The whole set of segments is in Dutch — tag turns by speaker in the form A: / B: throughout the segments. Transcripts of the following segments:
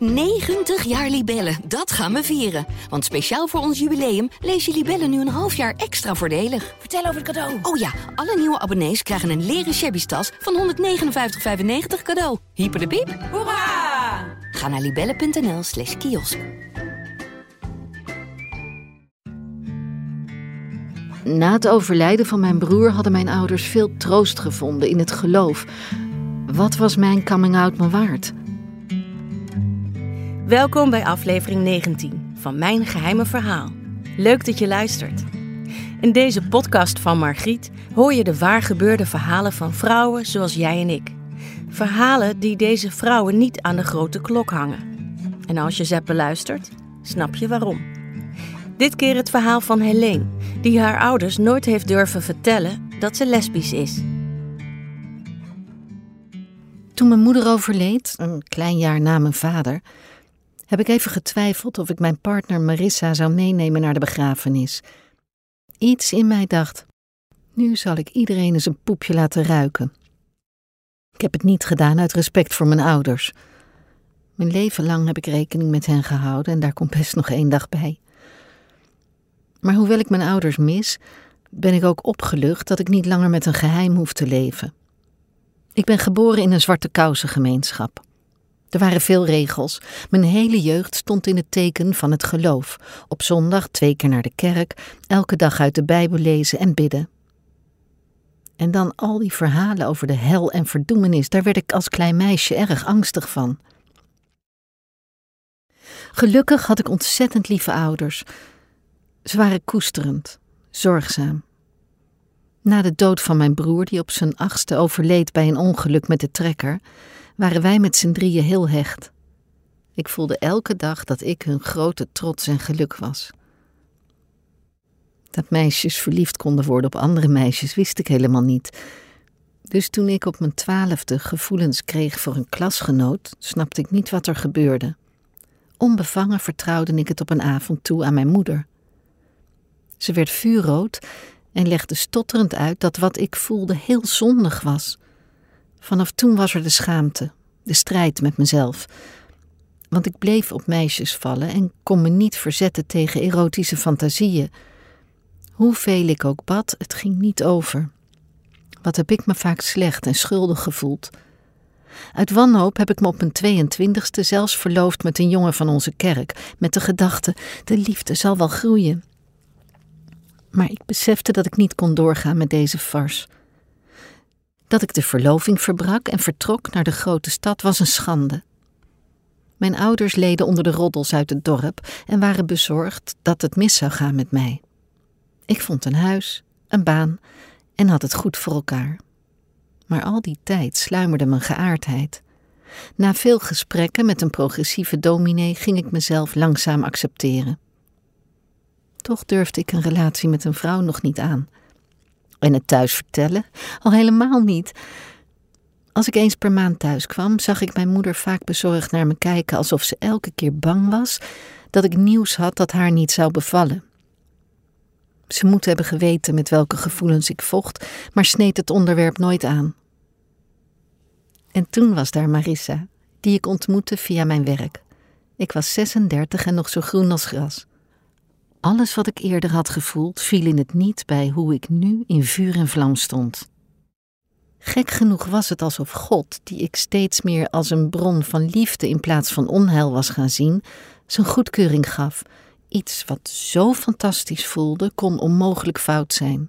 A: 90 jaar Libellen, dat gaan we vieren. Want speciaal voor ons jubileum lees je Libellen nu een half jaar extra voordelig.
B: Vertel over het cadeau.
A: Oh ja, alle nieuwe abonnees krijgen een leren shabby tas van 159,95 cadeau. Hyper de piep.
B: Hoera!
A: Ga naar libellen.nl slash kiosk.
C: Na het overlijden van mijn broer hadden mijn ouders veel troost gevonden in het geloof. Wat was mijn coming-out me waard?
B: Welkom bij aflevering 19 van Mijn Geheime Verhaal. Leuk dat je luistert. In deze podcast van Margriet hoor je de waar gebeurde verhalen van vrouwen zoals jij en ik. Verhalen die deze vrouwen niet aan de grote klok hangen. En als je ze beluistert, snap je waarom. Dit keer het verhaal van Helene, die haar ouders nooit heeft durven vertellen dat ze lesbisch is.
C: Toen mijn moeder overleed, een klein jaar na mijn vader, heb ik even getwijfeld of ik mijn partner Marissa zou meenemen naar de begrafenis. Iets in mij dacht: nu zal ik iedereen eens een poepje laten ruiken. Ik heb het niet gedaan uit respect voor mijn ouders. Mijn leven lang heb ik rekening met hen gehouden en daar komt best nog één dag bij. Maar hoewel ik mijn ouders mis, ben ik ook opgelucht dat ik niet langer met een geheim hoef te leven. Ik ben geboren in een zwarte kousengemeenschap. Er waren veel regels. Mijn hele jeugd stond in het teken van het geloof. Op zondag twee keer naar de kerk, elke dag uit de Bijbel lezen en bidden. En dan al die verhalen over de hel en verdoemenis, daar werd ik als klein meisje erg angstig van. Gelukkig had ik ontzettend lieve ouders. Ze waren koesterend, zorgzaam. Na de dood van mijn broer, die op zijn achtste overleed bij een ongeluk met de trekker, waren wij met z'n drieën heel hecht. Ik voelde elke dag dat ik hun grote trots en geluk was. Dat meisjes verliefd konden worden op andere meisjes wist ik helemaal niet. Dus toen ik op mijn twaalfde gevoelens kreeg voor een klasgenoot, snapte ik niet wat er gebeurde. Onbevangen vertrouwde ik het op een avond toe aan mijn moeder. Ze werd vuurrood en legde stotterend uit dat wat ik voelde heel zondig was. Vanaf toen was er de schaamte, de strijd met mezelf. Want ik bleef op meisjes vallen en kon me niet verzetten tegen erotische fantasieën. Hoeveel ik ook bad, het ging niet over. Wat heb ik me vaak slecht en schuldig gevoeld. Uit wanhoop heb ik me op mijn 22e zelfs verloofd met een jongen van onze kerk, met de gedachte: de liefde zal wel groeien. Maar ik besefte dat ik niet kon doorgaan met deze farce. Dat ik de verloving verbrak en vertrok naar de grote stad was een schande. Mijn ouders leden onder de roddels uit het dorp en waren bezorgd dat het mis zou gaan met mij. Ik vond een huis, een baan en had het goed voor elkaar. Maar al die tijd sluimerde mijn geaardheid. Na veel gesprekken met een progressieve dominee ging ik mezelf langzaam accepteren. Toch durfde ik een relatie met een vrouw nog niet aan. En het thuis vertellen? Al helemaal niet. Als ik eens per maand thuis kwam, zag ik mijn moeder vaak bezorgd naar me kijken, alsof ze elke keer bang was dat ik nieuws had dat haar niet zou bevallen. Ze moet hebben geweten met welke gevoelens ik vocht, maar sneed het onderwerp nooit aan. En toen was daar Marissa, die ik ontmoette via mijn werk. Ik was 36 en nog zo groen als gras. Alles wat ik eerder had gevoeld viel in het niet bij hoe ik nu in vuur en vlam stond. Gek genoeg was het alsof God, die ik steeds meer als een bron van liefde in plaats van onheil was gaan zien, zijn goedkeuring gaf. Iets wat zo fantastisch voelde, kon onmogelijk fout zijn.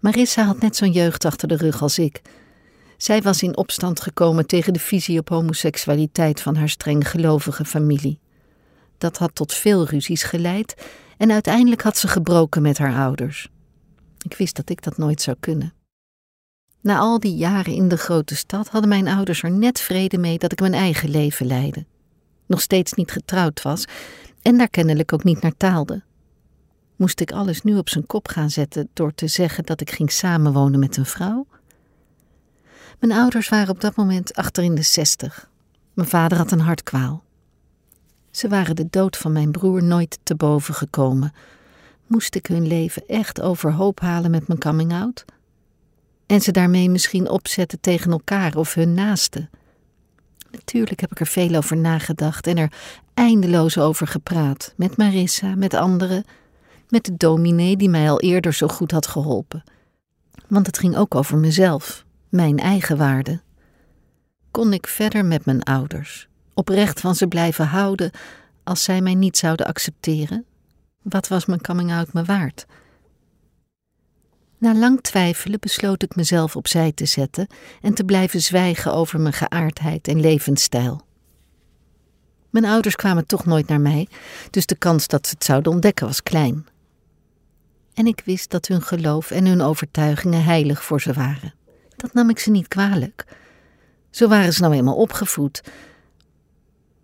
C: Marissa had net zo'n jeugd achter de rug als ik. Zij was in opstand gekomen tegen de visie op homoseksualiteit van haar streng gelovige familie. Dat had tot veel ruzies geleid en uiteindelijk had ze gebroken met haar ouders. Ik wist dat ik dat nooit zou kunnen. Na al die jaren in de grote stad hadden mijn ouders er net vrede mee dat ik mijn eigen leven leidde. Nog steeds niet getrouwd was en daar kennelijk ook niet naar taalde. Moest ik alles nu op zijn kop gaan zetten door te zeggen dat ik ging samenwonen met een vrouw? Mijn ouders waren op dat moment achter in de zestig. Mijn vader had een hartkwaal. Ze waren de dood van mijn broer nooit te boven gekomen. Moest ik hun leven echt overhoop halen met mijn coming-out? En ze daarmee misschien opzetten tegen elkaar of hun naasten? Natuurlijk heb ik er veel over nagedacht en er eindeloos over gepraat. Met Marissa, met anderen, met de dominee die mij al eerder zo goed had geholpen. Want het ging ook over mezelf, mijn eigen waarde. Kon ik verder met mijn ouders, oprecht van ze blijven houden als zij mij niet zouden accepteren? Wat was mijn coming-out me waard? Na lang twijfelen besloot ik mezelf opzij te zetten en te blijven zwijgen over mijn geaardheid en levensstijl. Mijn ouders kwamen toch nooit naar mij, dus de kans dat ze het zouden ontdekken was klein. En ik wist dat hun geloof en hun overtuigingen heilig voor ze waren. Dat nam ik ze niet kwalijk. Zo waren ze nou eenmaal opgevoed.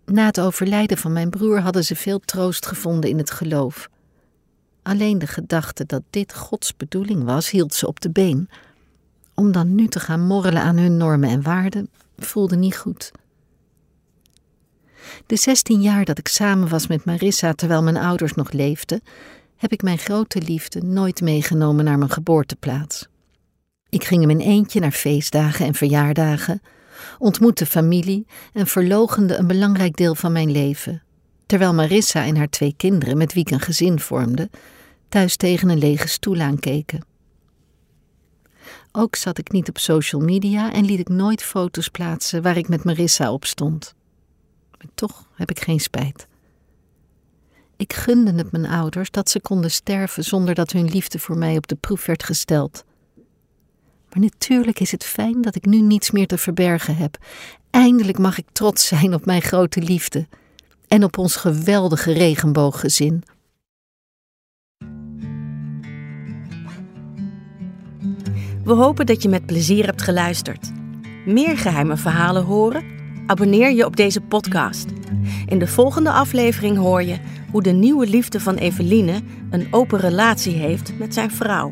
C: Na het overlijden van mijn broer hadden ze veel troost gevonden in het geloof. Alleen de gedachte dat dit Gods bedoeling was, hield ze op de been. Om dan nu te gaan morrelen aan hun normen en waarden, voelde niet goed. De zestien jaar dat ik samen was met Marissa terwijl mijn ouders nog leefden, heb ik mijn grote liefde nooit meegenomen naar mijn geboorteplaats. Ik ging in eentje naar feestdagen en verjaardagen, ontmoette familie en verlogende een belangrijk deel van mijn leven, terwijl Marissa en haar twee kinderen, met wie ik een gezin vormde, thuis tegen een lege stoel aankeken. Ook zat ik niet op social media en liet ik nooit foto's plaatsen waar ik met Marissa op stond. Maar toch heb ik geen spijt. Ik gunde het mijn ouders dat ze konden sterven zonder dat hun liefde voor mij op de proef werd gesteld. Maar natuurlijk is het fijn dat ik nu niets meer te verbergen heb. Eindelijk mag ik trots zijn op mijn grote liefde en op ons geweldige regenbooggezin.
B: We hopen dat je met plezier hebt geluisterd. Meer geheime verhalen horen? Abonneer je op deze podcast. In de volgende aflevering hoor je hoe de nieuwe liefde van Eveline een open relatie heeft met zijn vrouw.